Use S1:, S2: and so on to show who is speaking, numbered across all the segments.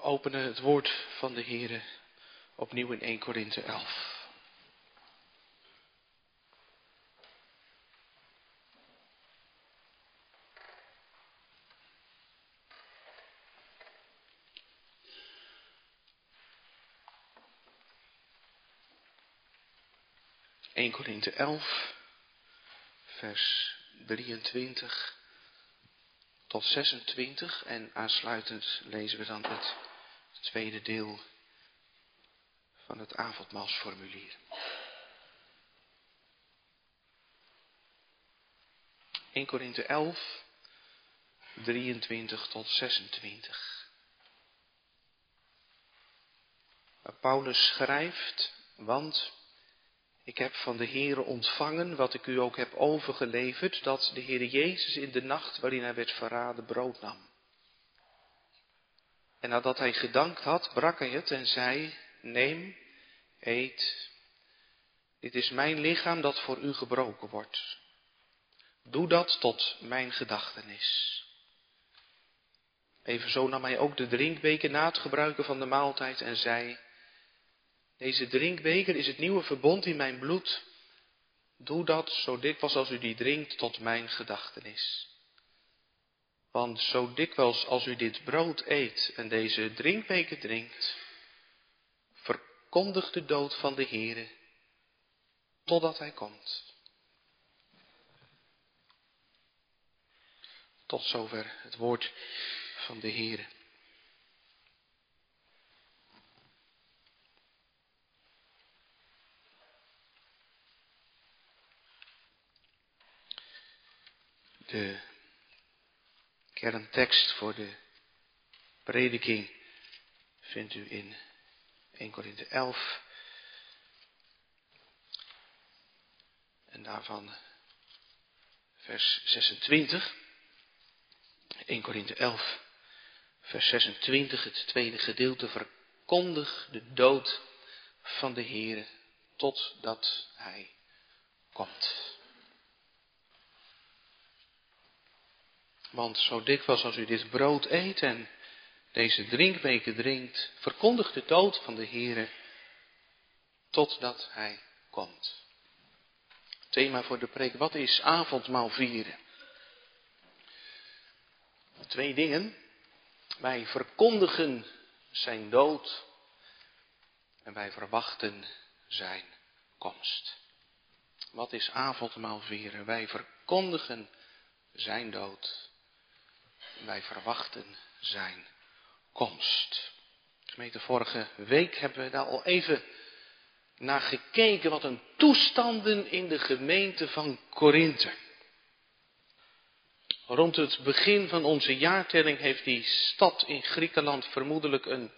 S1: Openen het woord van de Heer opnieuw in 1 Korinthe 11. ...1 Korinthe 11, vers 23 tot 26 en aansluitend lezen we dan het tweede deel van het avondmaalsformulier. 1 Korinthe 11, 23 tot 26. Waar Paulus schrijft, want ik heb van de Heere ontvangen wat ik u ook heb overgeleverd, dat de Heere Jezus in de nacht waarin hij werd verraden brood nam. En nadat hij gedankt had, brak hij het en zei, neem, eet, dit is mijn lichaam dat voor u gebroken wordt. Doe dat tot mijn gedachtenis. Evenzo nam hij ook de drinkbeker na het gebruiken van de maaltijd en zei, deze drinkbeker is het nieuwe verbond in mijn bloed. Doe dat zo dikwijls als u die drinkt tot mijn gedachtenis. Want zo dikwijls als u dit brood eet en deze drinkbeker drinkt, verkondigt de dood van de Heere totdat hij komt. Tot zover het woord van de Heere. De kerntekst voor de prediking vindt u in 1 Korinthe 11. En daarvan vers 26. 1 Korinthe 11, vers 26, het tweede gedeelte. Verkondig de dood van de Heere totdat Hij komt. Want zo dikwijls als u dit brood eet en deze drinkbeker drinkt, verkondigt de dood van de Heere totdat Hij komt. Thema voor de preek, wat is avondmaal vieren? Twee dingen. Wij verkondigen zijn dood en wij verwachten zijn komst. Wat is avondmaal vieren? Wij verkondigen zijn dood wij verwachten zijn komst. Gemeente, vorige week hebben we daar al even naar gekeken wat een toestanden in de gemeente van Korinthe. Rond het begin van onze jaartelling heeft die stad in Griekenland vermoedelijk een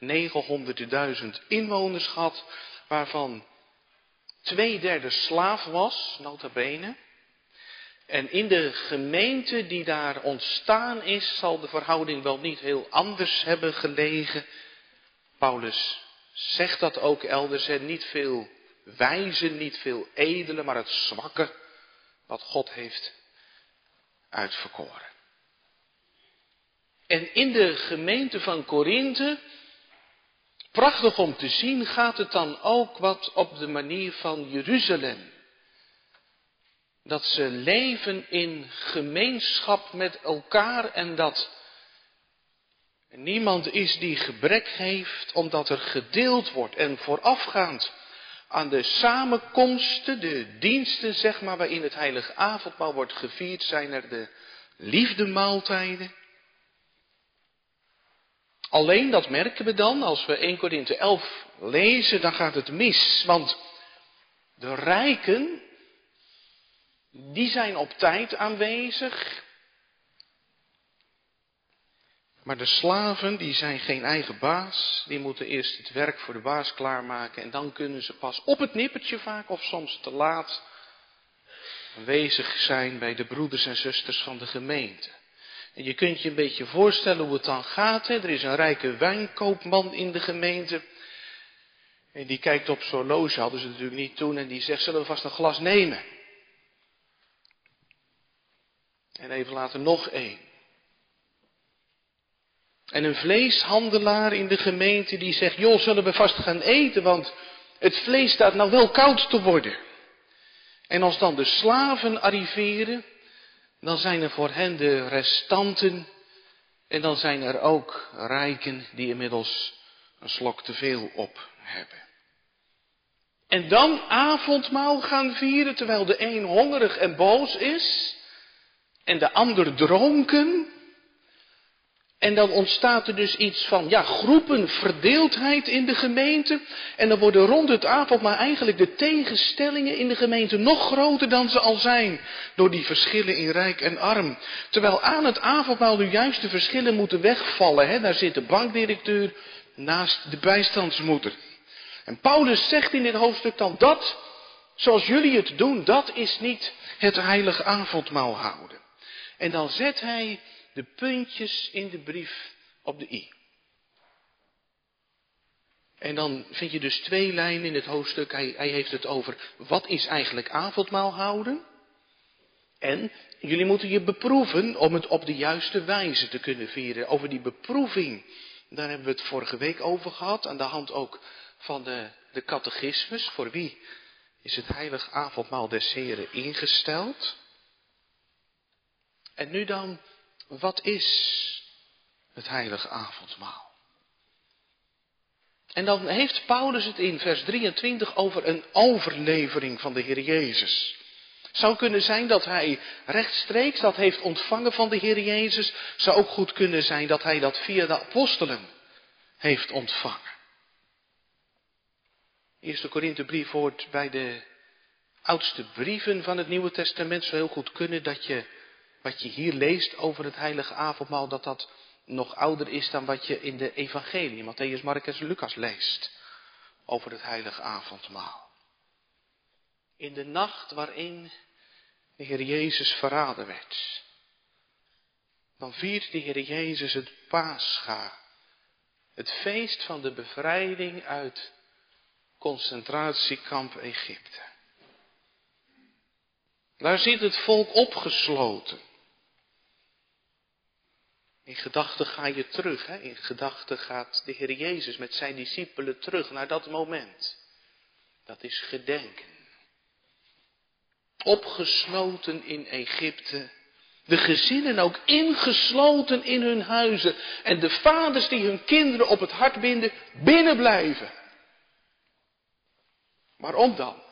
S1: 900.000 inwoners gehad, waarvan twee derde slaaf was, nota bene. En in de gemeente die daar ontstaan is, zal de verhouding wel niet heel anders hebben gelegen. Paulus zegt dat ook elders, en niet veel wijze, niet veel edele, maar het zwakke wat God heeft uitverkoren. En in de gemeente van Korinthe, prachtig om te zien, gaat het dan ook wat op de manier van Jeruzalem dat ze leven in gemeenschap met elkaar en dat niemand is die gebrek heeft, omdat er gedeeld wordt. En voorafgaand aan de samenkomsten, de diensten, zeg maar, waarin het heilige avondmaal wordt gevierd, zijn er de liefdemaaltijden. Alleen dat merken we dan, als we 1 Korinthe 11 lezen, dan gaat het mis. Want de rijken, die zijn op tijd aanwezig. Maar de slaven, die zijn geen eigen baas. Die moeten eerst het werk voor de baas klaarmaken. En dan kunnen ze pas op het nippertje vaak, of soms te laat, aanwezig zijn bij de broeders en zusters van de gemeente. En je kunt je een beetje voorstellen hoe het dan gaat. Er is een rijke wijnkoopman in de gemeente. En die kijkt op zo'n horloge, hadden ze natuurlijk niet toen. En die zegt, zullen we vast een glas nemen? En even later nog één. En een vleeshandelaar in de gemeente die zegt, joh, zullen we vast gaan eten, want het vlees staat nou wel koud te worden. En als dan de slaven arriveren, dan zijn er voor hen de restanten en dan zijn er ook rijken die inmiddels een slok te veel op hebben. En dan avondmaal gaan vieren terwijl de een hongerig en boos is en de ander dronken. En dan ontstaat er dus iets van, ja, groepenverdeeldheid in de gemeente. En dan worden rond het avondmaal eigenlijk de tegenstellingen in de gemeente nog groter dan ze al zijn. Door die verschillen in rijk en arm. Terwijl aan het avondmaal nu juist de verschillen moeten wegvallen. Hè? Daar zit de bankdirecteur naast de bijstandsmoeder. En Paulus zegt in dit hoofdstuk dan dat, zoals jullie het doen, dat is niet het heilige avondmaal houden. En dan zet hij de puntjes in de brief op de i. En dan vind je dus twee lijnen in het hoofdstuk. Hij, hij heeft het over wat is eigenlijk avondmaal houden. En jullie moeten je beproeven om het op de juiste wijze te kunnen vieren. Over die beproeving, daar hebben we het vorige week over gehad. Aan de hand ook van de, de catechismus. Voor wie is het heilig avondmaal des Heren ingesteld? En nu dan, wat is het heilige avondmaal? En dan heeft Paulus het in vers 23 over een overlevering van de Heer Jezus. Zou kunnen zijn dat hij rechtstreeks dat heeft ontvangen van de Heer Jezus. Zou ook goed kunnen zijn dat hij dat via de apostelen heeft ontvangen. Eerste Korinthebrief hoort bij de oudste brieven van het Nieuwe Testament. Zou heel goed kunnen dat je wat je hier leest over het heilige avondmaal, dat dat nog ouder is dan wat je in de evangelie, Matthäus, Marcus en Lucas leest over het heilige avondmaal. In de nacht waarin de Heer Jezus verraden werd, dan viert de Heer Jezus het Pascha, het feest van de bevrijding uit concentratiekamp Egypte. Daar zit het volk opgesloten. In gedachten ga je terug. Hè? In gedachten gaat de Heer Jezus met zijn discipelen terug naar dat moment. Dat is gedenken. Opgesloten in Egypte. De gezinnen ook ingesloten in hun huizen. En de vaders die hun kinderen op het hart binden, binnen blijven. Waarom dan?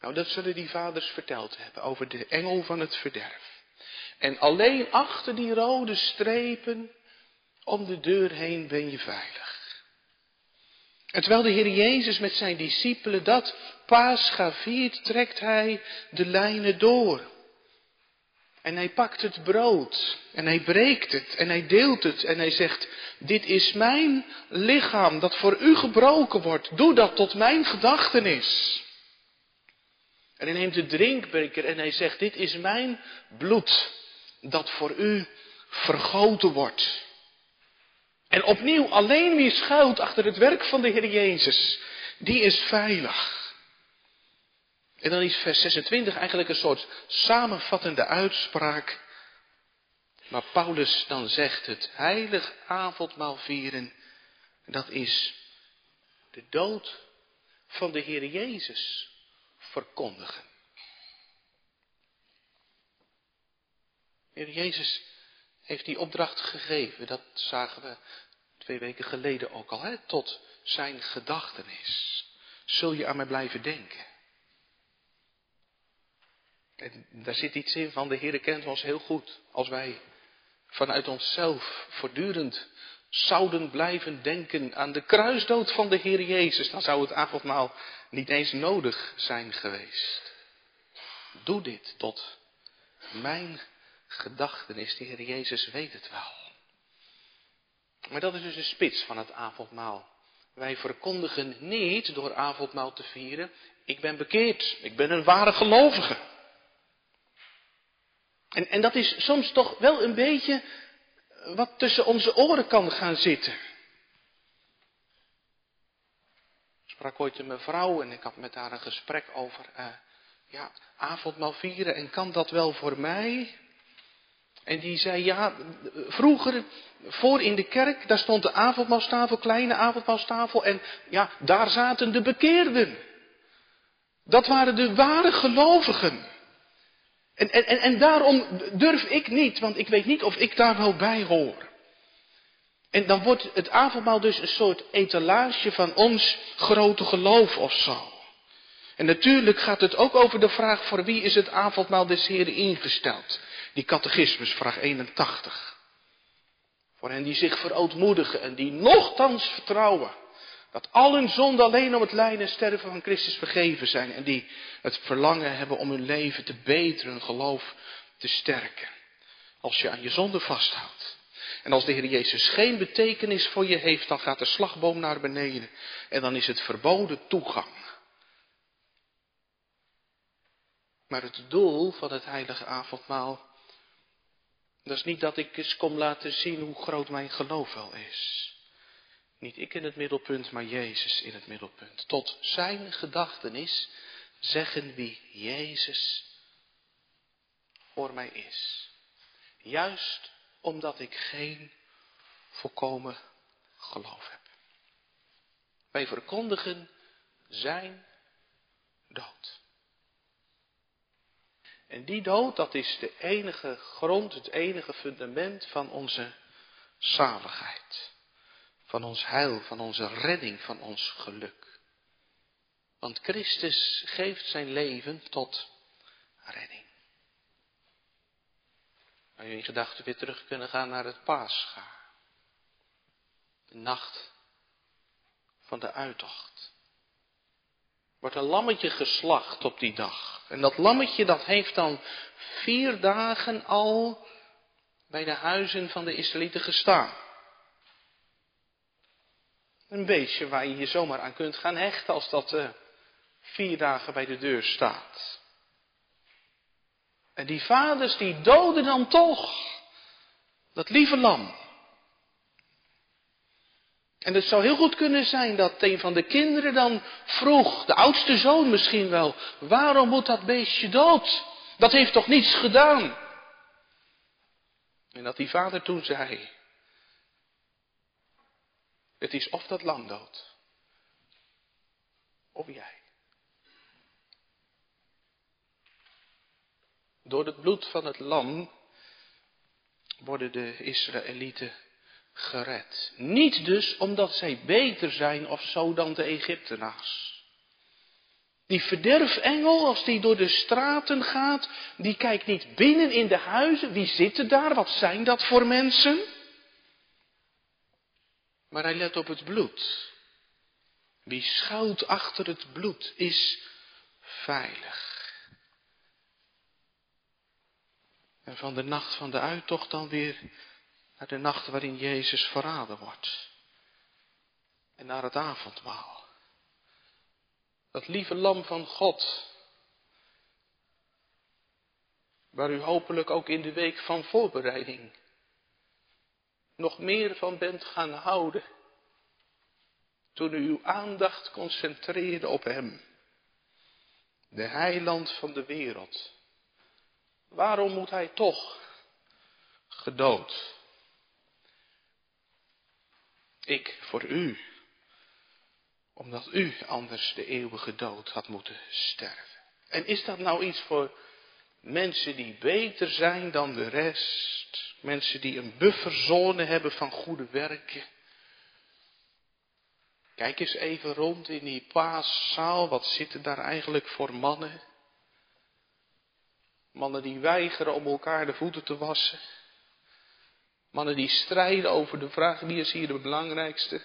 S1: Nou, dat zullen die vaders verteld hebben over de engel van het verderf. En alleen achter die rode strepen om de deur heen ben je veilig. En terwijl de Heer Jezus met zijn discipelen dat paascha viert, trekt hij de lijnen door. En hij pakt het brood en hij breekt het en hij deelt het en hij zegt, dit is mijn lichaam dat voor u gebroken wordt. Doe dat tot mijn gedachtenis. En hij neemt de drinkbeker en hij zegt, dit is mijn bloed dat voor u vergoten wordt. En opnieuw, alleen wie schuilt achter het werk van de Heer Jezus, die is veilig. En dan is vers 26 eigenlijk een soort samenvattende uitspraak. Maar Paulus dan zegt het heilig avondmaal vieren, dat is de dood van de Heer Jezus verkondigen. Heer Jezus heeft die opdracht gegeven, dat zagen we twee weken geleden ook al, hè, tot zijn gedachtenis. Zul je aan mij blijven denken? En daar zit iets in van de Heer kent ons heel goed. Als wij vanuit onszelf voortdurend zouden blijven denken aan de kruisdood van de Heer Jezus, dan zou het avondmaal niet eens nodig zijn geweest. Doe dit tot mijn gedachtenis. De Heer Jezus weet het wel. Maar dat is dus de spits van het avondmaal. Wij verkondigen niet door avondmaal te vieren, ik ben bekeerd, ik ben een ware gelovige. En, en dat is soms toch wel een beetje wat tussen onze oren kan gaan zitten. Ik sprak ooit een mevrouw en ik had met haar een gesprek over, uh, ja, avondmaal vieren en kan dat wel voor mij? En die zei, ja, vroeger, voor in de kerk, daar stond de avondmaalstafel, kleine avondmaalstafel, en ja, daar zaten de bekeerden. Dat waren de ware gelovigen. En, en, en daarom durf ik niet, want ik weet niet of ik daar wel bij hoor. En dan wordt het avondmaal dus een soort etalage van ons grote geloof of zo. En natuurlijk gaat het ook over de vraag voor wie is het avondmaal des Heren ingesteld. Die catechismus, vraag 81. Voor hen die zich verootmoedigen en die nochtans vertrouwen dat al hun zonden alleen om het lijden en sterven van Christus vergeven zijn. En die het verlangen hebben om hun leven te beteren, hun geloof te sterken. Als je aan je zonde vasthoudt. En als de Heer Jezus geen betekenis voor je heeft, dan gaat de slagboom naar beneden. En dan is het verboden toegang. Maar het doel van het heilige avondmaal, dat is niet dat ik eens kom laten zien hoe groot mijn geloof wel is. Niet ik in het middelpunt, maar Jezus in het middelpunt. Tot zijn gedachtenis zeggen wie Jezus voor mij is. Juist omdat ik geen volkomen geloof heb. Wij verkondigen zijn dood. En die dood, dat is de enige grond, het enige fundament van onze zaligheid van ons heil, van onze redding, van ons geluk. Want Christus geeft zijn leven tot redding. Waar in gedachten weer terug kunnen gaan naar het paascha. De nacht van de uittocht. Wordt een lammetje geslacht op die dag. En dat lammetje dat heeft dan vier dagen al bij de huizen van de Israëlieten gestaan. Een beestje waar je je zomaar aan kunt gaan hechten als dat uh, vier dagen bij de deur staat. En die vaders die doden dan toch dat lieve lam. En het zou heel goed kunnen zijn dat een van de kinderen dan vroeg, de oudste zoon misschien wel, waarom moet dat beestje dood? Dat heeft toch niets gedaan? En dat die vader toen zei, het is of dat lam dood, of jij. Door het bloed van het lam worden de Israëlieten gered. Niet dus omdat zij beter zijn of zo dan de Egyptenaars. Die verderfengel, als die door de straten gaat, die kijkt niet binnen in de huizen. Wie zitten daar? Wat zijn dat voor mensen? Maar hij let op het bloed. Wie schuilt achter het bloed is veilig. En van de nacht van de uittocht dan weer naar de nacht waarin Jezus verraden wordt. En naar het avondmaal. Dat lieve lam van God. Waar u hopelijk ook in de week van voorbereiding nog meer van bent gaan houden. Toen u uw aandacht concentreerde op Hem. De heiland van de wereld. Waarom moet Hij toch gedood? Ik voor u. Omdat u anders de eeuwige dood had moeten sterven. En is dat nou iets voor mensen die beter zijn dan de rest? Mensen die een bufferzone hebben van goede werken. Kijk eens even rond in die paaszaal. Wat zitten daar eigenlijk voor mannen? Mannen die weigeren om elkaar de voeten te wassen. Mannen die strijden over de vraag wie is hier de belangrijkste.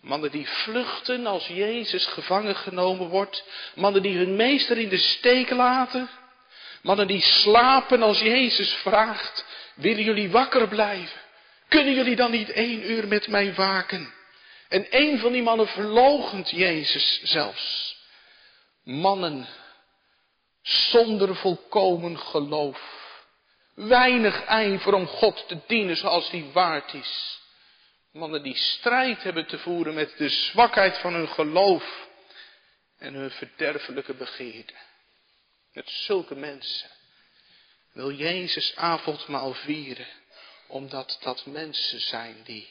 S1: Mannen die vluchten als Jezus gevangen genomen wordt. Mannen die hun meester in de steek laten. Mannen die slapen als Jezus vraagt, willen jullie wakker blijven? Kunnen jullie dan niet één uur met mij waken? En een van die mannen verlogent Jezus zelfs. Mannen zonder volkomen geloof. Weinig ijver om God te dienen zoals die waard is. Mannen die strijd hebben te voeren met de zwakheid van hun geloof en hun verderfelijke begeerden. Met zulke mensen wil Jezus avondmaal vieren, omdat dat mensen zijn die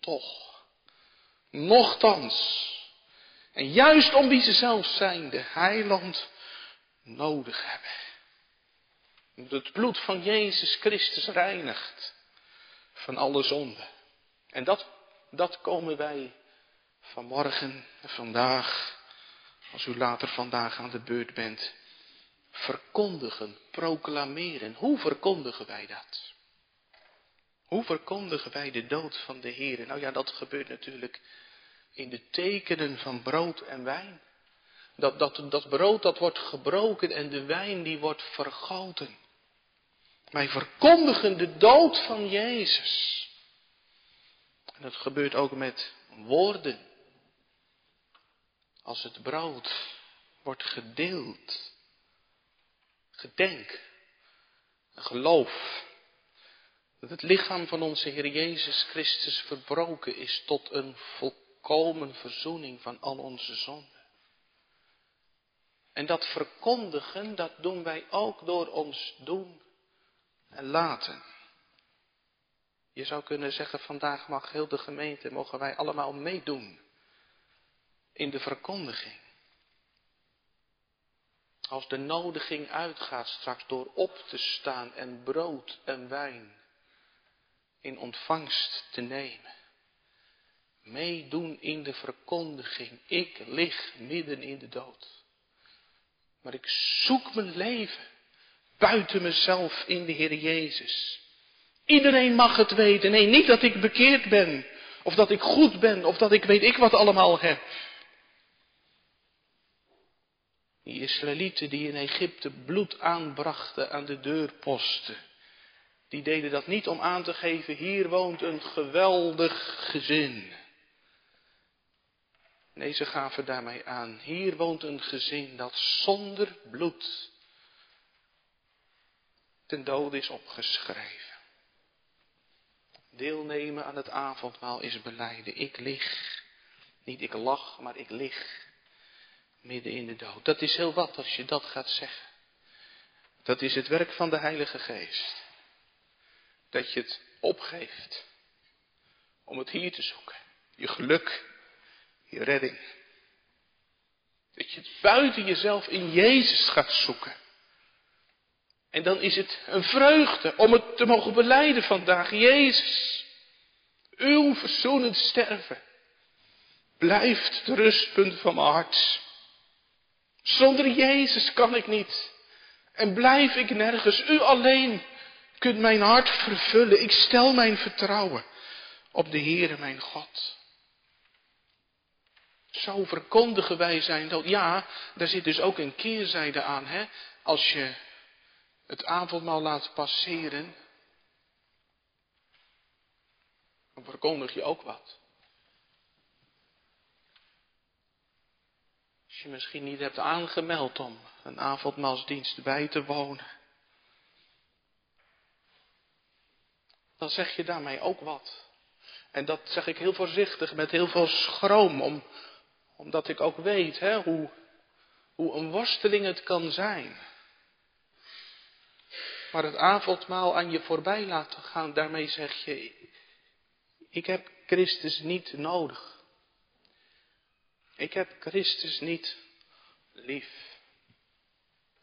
S1: toch, nochtans, en juist om wie ze zelf zijn, de heiland nodig hebben. Het bloed van Jezus Christus reinigt van alle zonde. En dat, dat komen wij vanmorgen, vandaag, als u later vandaag aan de beurt bent, verkondigen, proclameren. Hoe verkondigen wij dat? Hoe verkondigen wij de dood van de Heer? Nou ja, dat gebeurt natuurlijk in de tekenen van brood en wijn. Dat, dat, dat brood dat wordt gebroken en de wijn die wordt vergoten. Wij verkondigen de dood van Jezus. En dat gebeurt ook met woorden. Als het brood wordt gedeeld. Gedenk. Geloof. Dat het lichaam van onze Heer Jezus Christus verbroken is tot een volkomen verzoening van al onze zonden. En dat verkondigen, dat doen wij ook door ons doen en laten. Je zou kunnen zeggen, vandaag mag heel de gemeente, mogen wij allemaal meedoen in de verkondiging. Als de nodiging uitgaat straks door op te staan en brood en wijn in ontvangst te nemen. Meedoen in de verkondiging. Ik lig midden in de dood. Maar ik zoek mijn leven buiten mezelf in de Heer Jezus. Iedereen mag het weten. Nee, niet dat ik bekeerd ben. Of dat ik goed ben. Of dat ik weet ik wat allemaal heb. Die Israëlieten die in Egypte bloed aanbrachten aan de deurposten. Die deden dat niet om aan te geven, hier woont een geweldig gezin. Nee, ze gaven daarmee aan, hier woont een gezin dat zonder bloed ten dood is opgeschreven. Deelnemen aan het avondmaal is beleiden. Ik lig, niet ik lach, maar ik lig midden in de dood. Dat is heel wat als je dat gaat zeggen. Dat is het werk van de Heilige Geest. Dat je het opgeeft om het hier te zoeken. Je geluk, je redding. Dat je het buiten jezelf in Jezus gaat zoeken. En dan is het een vreugde om het te mogen beleiden vandaag. Jezus, uw verzoenend sterven blijft het rustpunt van mijn hart. Zonder Jezus kan ik niet. En blijf ik nergens. U alleen kunt mijn hart vervullen. Ik stel mijn vertrouwen op de Heere mijn God. Zo verkondigen wij zijn dood. Ja, daar zit dus ook een keerzijde aan. Hè? Als je het avondmaal laat passeren, dan verkondig je ook wat. Als je misschien niet hebt aangemeld om een avondmaalsdienst bij te wonen, dan zeg je daarmee ook wat. En dat zeg ik heel voorzichtig, met heel veel schroom, om, omdat ik ook weet hè, hoe, hoe een worsteling het kan zijn maar het avondmaal aan je voorbij laten gaan, daarmee zeg je, ik heb Christus niet nodig. Ik heb Christus niet lief.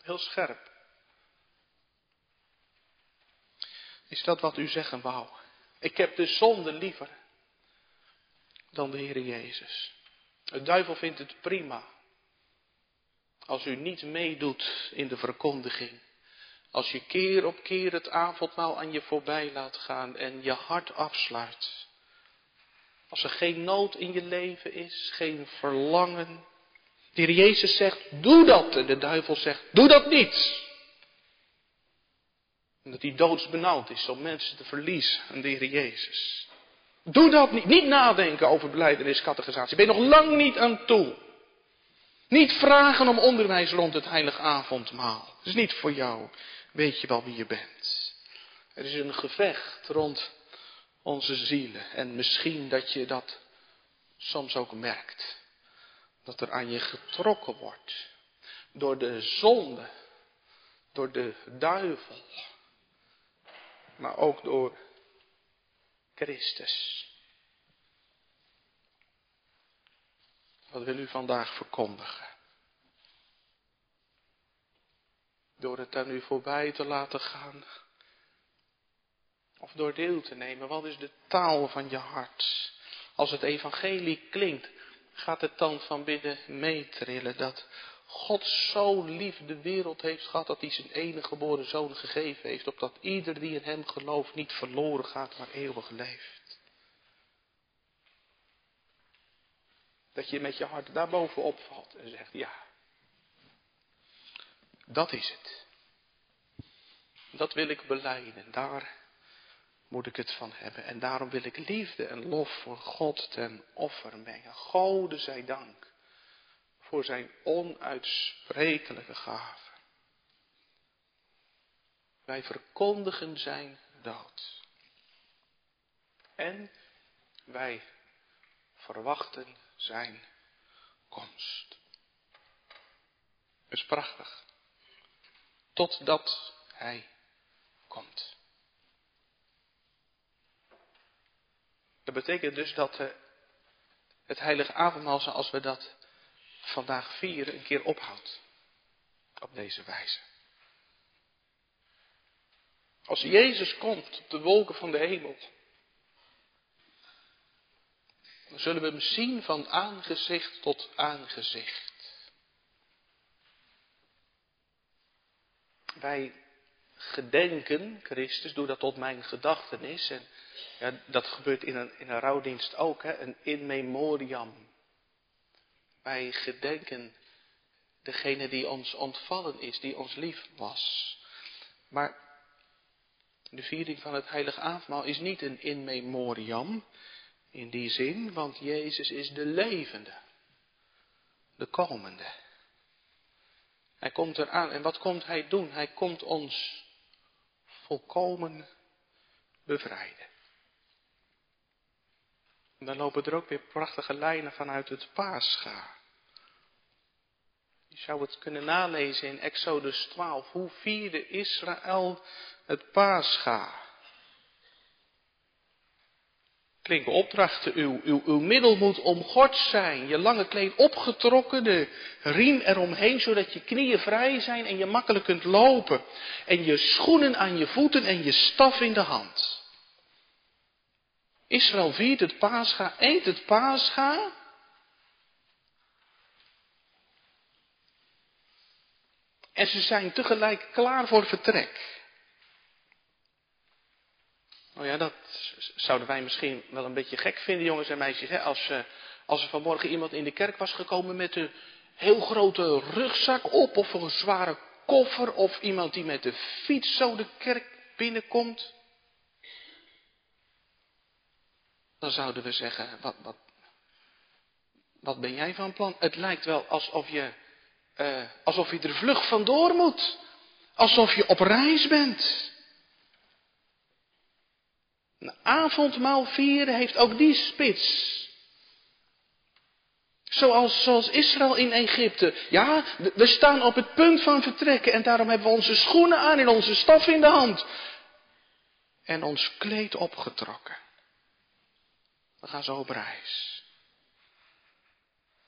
S1: Heel scherp. Is dat wat u zeggen wou? Ik heb de zonde liever dan de Heer Jezus. De duivel vindt het prima als u niet meedoet in de verkondiging als je keer op keer het avondmaal aan je voorbij laat gaan en je hart afsluit. Als er geen nood in je leven is, geen verlangen. De Jezus zegt, doe dat. En de duivel zegt, doe dat niet. Omdat hij doodsbenauwd is om mensen te verliezen aan de Jezus. Doe dat niet. Niet nadenken over beleidenis, catechisatie. Ben je nog lang niet aan toe. Niet vragen om onderwijs rond het heilige avondmaal. Dat is niet voor jou weet je wel wie je bent. Er is een gevecht rond onze zielen. En misschien dat je dat soms ook merkt. Dat er aan je getrokken wordt. Door de zonde. Door de duivel. maar ook door Christus. Wat wil u vandaag verkondigen? Door het aan u voorbij te laten gaan. Of door deel te nemen. Wat is de taal van je hart? Als het evangelie klinkt, gaat het dan van binnen meetrillen dat God zo lief de wereld heeft gehad dat hij zijn enige geboren zoon gegeven heeft, opdat ieder die in hem gelooft niet verloren gaat, maar eeuwig leeft. Dat je met je hart daarboven opvalt en zegt, ja, dat is het. Dat wil ik beleiden, daar moet ik het van hebben. En daarom wil ik liefde en lof voor God ten offer brengen. Gode zij dank voor zijn onuitsprekelijke gave. Wij verkondigen zijn dood. En wij verwachten zijn komst. Dat is prachtig. Totdat hij komt. Dat betekent dus dat het heilige avondmaal zoals we dat vandaag vieren een keer ophoudt. Op deze wijze. Als Jezus komt op de wolken van de hemel, dan zullen we hem zien van aangezicht tot aangezicht. Wij gedenken Christus, doe dat tot mijn gedachtenis. En ja, dat gebeurt in een, in een rouwdienst ook, hè, een in memoriam. Wij gedenken degene die ons ontvallen is, die ons lief was. Maar de viering van het heilige avondmaal is niet een in memoriam in die zin, want Jezus is de levende, de komende. Hij komt eraan en wat komt hij doen? Hij komt ons volkomen bevrijden. En dan lopen er ook weer prachtige lijnen vanuit het Pascha. Je zou het kunnen nalezen in Exodus 12. Hoe vierde Israël het Pascha? Klinken opdrachten. Uw, uw, uw middel moet omgord zijn. Je lange kleed opgetrokken. De riem eromheen. Zodat je knieën vrij zijn en je makkelijk kunt lopen. En je schoenen aan je voeten en je staf in de hand. Israël viert het paascha, eet het paascha. En ze zijn tegelijk klaar voor vertrek. Nou ja, dat zouden wij misschien wel een beetje gek vinden, jongens en meisjes. Hè? Als, uh, als er vanmorgen iemand in de kerk was gekomen met een heel grote rugzak op, of een zware koffer, of iemand die met de fiets zo de kerk binnenkomt. Dan zouden we zeggen, wat, wat, wat ben jij van plan? Het lijkt wel alsof je, uh, alsof je er vlug vandoor moet. Alsof je op reis bent. Een avondmaal vieren heeft ook die spits. Zoals, zoals Israël in Egypte. Ja, we staan op het punt van vertrekken en daarom hebben we onze schoenen aan en onze staf in de hand. En ons kleed opgetrokken. We gaan zo op reis.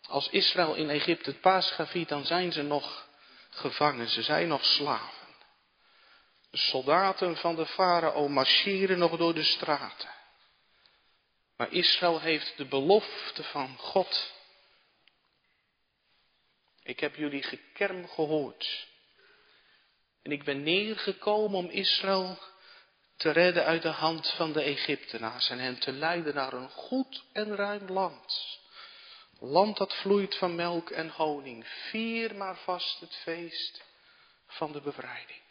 S1: Als Israël in Egypte het paascha viert, dan zijn ze nog gevangen, ze zijn nog slaven. Soldaten van de farao marcheren nog door de straten. Maar Israël heeft de belofte van God. Ik heb jullie gekerm gehoord. En ik ben neergekomen om Israël te redden uit de hand van de Egyptenaars en hen te leiden naar een goed en ruim land. Land dat vloeit van melk en honing. Vier maar vast het feest van de bevrijding.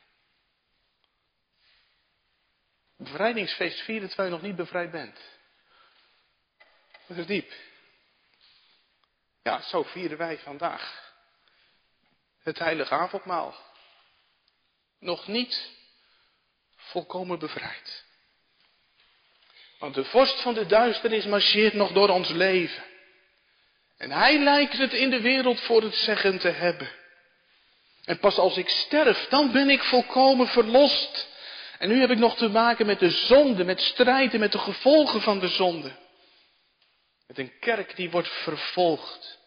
S1: Bevrijdingsfeest vieren terwijl je nog niet bevrijd bent. Dat is diep. Ja, zo vieren wij vandaag het heilige avondmaal. Nog niet volkomen bevrijd. Want de vorst van de duisternis marcheert nog door ons leven. En hij lijkt het in de wereld voor het zeggen te hebben. En pas als ik sterf, dan ben ik volkomen verlost. En nu heb ik nog te maken met de zonde, met strijd en met de gevolgen van de zonde. Met een kerk die wordt vervolgd.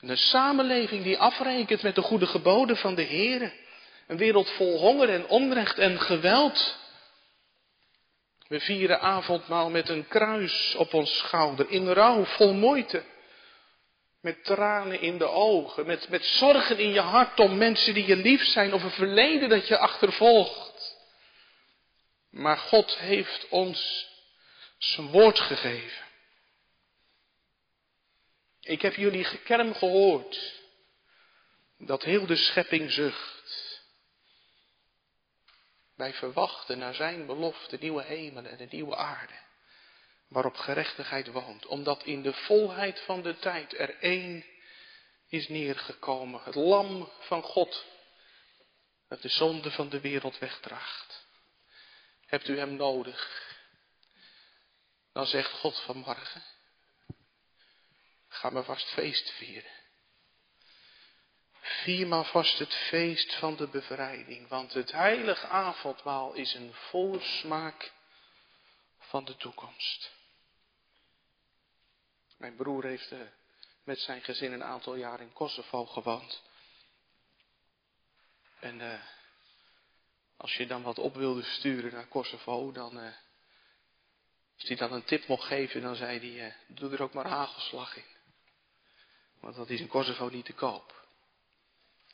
S1: En een samenleving die afrekent met de goede geboden van de Heer. Een wereld vol honger en onrecht en geweld. We vieren avondmaal met een kruis op ons schouder, in rouw, vol moeite. Met tranen in de ogen, met, met zorgen in je hart om mensen die je lief zijn of een verleden dat je achtervolgt. Maar God heeft ons zijn woord gegeven. Ik heb jullie gekerm gehoord dat heel de schepping zucht. Wij verwachten naar zijn belofte nieuwe hemelen en een nieuwe aarde, waarop gerechtigheid woont, omdat in de volheid van de tijd er één is neergekomen, het lam van God, dat de zonde van de wereld wegdraagt. Hebt u hem nodig? Dan zegt God vanmorgen, Ga maar vast feest vieren. Vier maar vast het feest van de bevrijding, want het heilige avondmaal is een voorsmaak van de toekomst. Mijn broer heeft uh, met zijn gezin een aantal jaar in Kosovo gewoond. En uh, als je dan wat op wilde sturen naar Kosovo, dan, uh, als hij dan een tip mocht geven, dan zei hij, doe er ook maar hagelslag in. Want dat is in Kosovo niet te koop.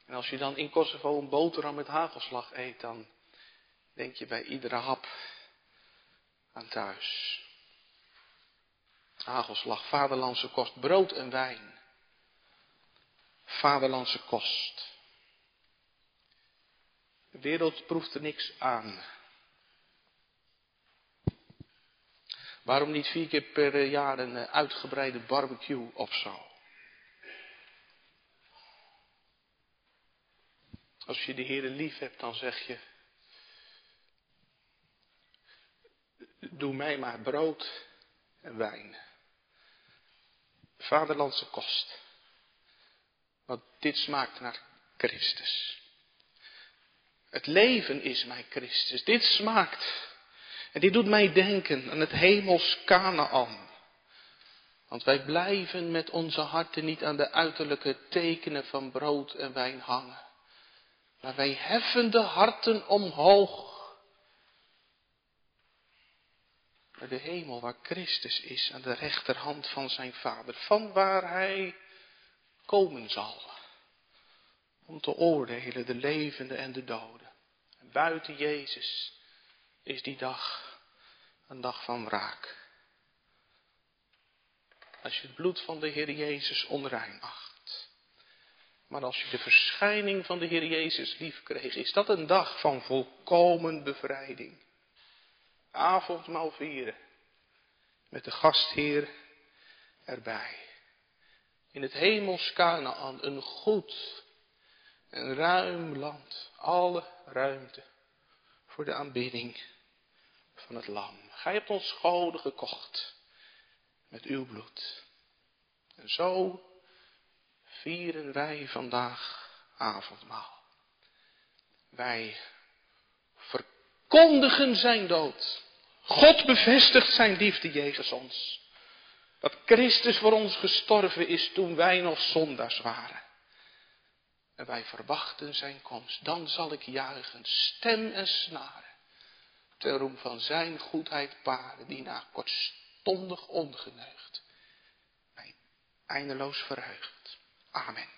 S1: En als je dan in Kosovo een boterham met hagelslag eet, dan denk je bij iedere hap aan thuis. Hagelslag, vaderlandse kost, brood en wijn. Vaderlandse kost. De wereld proeft er niks aan. Waarom niet vier keer per jaar een eh, uitgebreide barbecue of zo? Als je de Heer lief hebt, dan zeg je, doe mij maar brood en wijn. Vaderlandse kost. Want dit smaakt naar Christus. Het leven is mij Christus. Dit smaakt. En dit doet mij denken aan het hemels Canaan. Want wij blijven met onze harten niet aan de uiterlijke tekenen van brood en wijn hangen. Maar wij heffen de harten omhoog. Naar de hemel waar Christus is aan de rechterhand van zijn Vader. Van waar hij komen zal. Om te oordelen de levenden en de doden. En buiten Jezus is die dag een dag van wraak. Als je het bloed van de Heer Jezus onrein acht. Maar als je de verschijning van de Heer Jezus lief kreeg, is dat een dag van volkomen bevrijding. Avondmaal vieren. Met de gastheer erbij. In het hemels Canaan een goed en ruim land. Alle ruimte voor de aanbidding van het lam. Gij hebt ons goden gekocht met uw bloed. En zo vieren wij vandaag avondmaal. Wij verkondigen zijn dood. God bevestigt zijn liefde jegens ons. Dat Christus voor ons gestorven is toen wij nog zondaars waren. En wij verwachten zijn komst. Dan zal ik juichen, stem en snaren. Ter roem van zijn goedheid paren, die na kortstondig ongeneugd mij eindeloos verheugt. Amen.